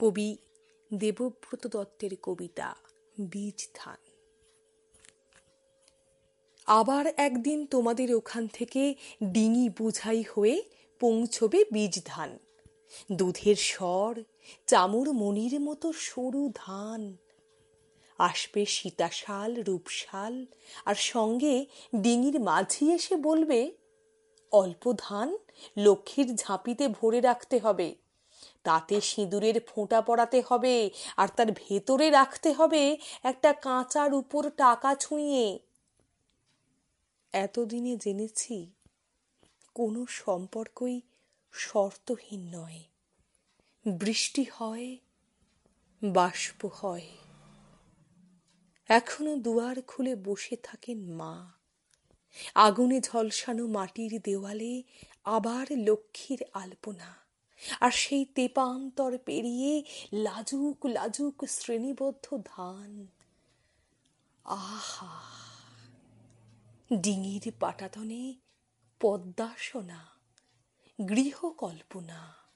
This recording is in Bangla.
কবি, দেবব্রত দত্তের কবিতা, বীজ ধান। আবার একদিন তোমাদের ওখান থেকে ডিঙি বুঝাই হয়ে পৌঁছবে বীজ ধান। দুধের স্বর, চামুর মনির মতো সরু ধান। আসবে সীতাশাল, রূপশাল, আর সঙ্গে ডিঙির মাঝি এসে বলবে, অল্প ধান লক্ষ্মীর ঝাঁপিতে ভরে রাখতে হবে। তাতে সিঁদুরের ফোঁটা পড়াতে হবে আর তার ভেতরে রাখতে হবে একটা কাঁচার উপর টাকা ছুঁয়ে এতদিনে জেনেছি কোনো সম্পর্কই শর্তহীন নয়। বৃষ্টি হয়, বাষ্প হয়। এখনও দুয়ার খুলে বসে থাকেন মা। আগুনে ঝলসানো মাটির দেওয়ালে আবার লক্ষ্মীর আলপনা। আর সেই তেপান্তর পেরিয়ে লাজুক লাজুক শ্রেণীবদ্ধ ধান। আহা! ডিঙির পাটাতনে পদ্মাসনা গৃহকল্পনা।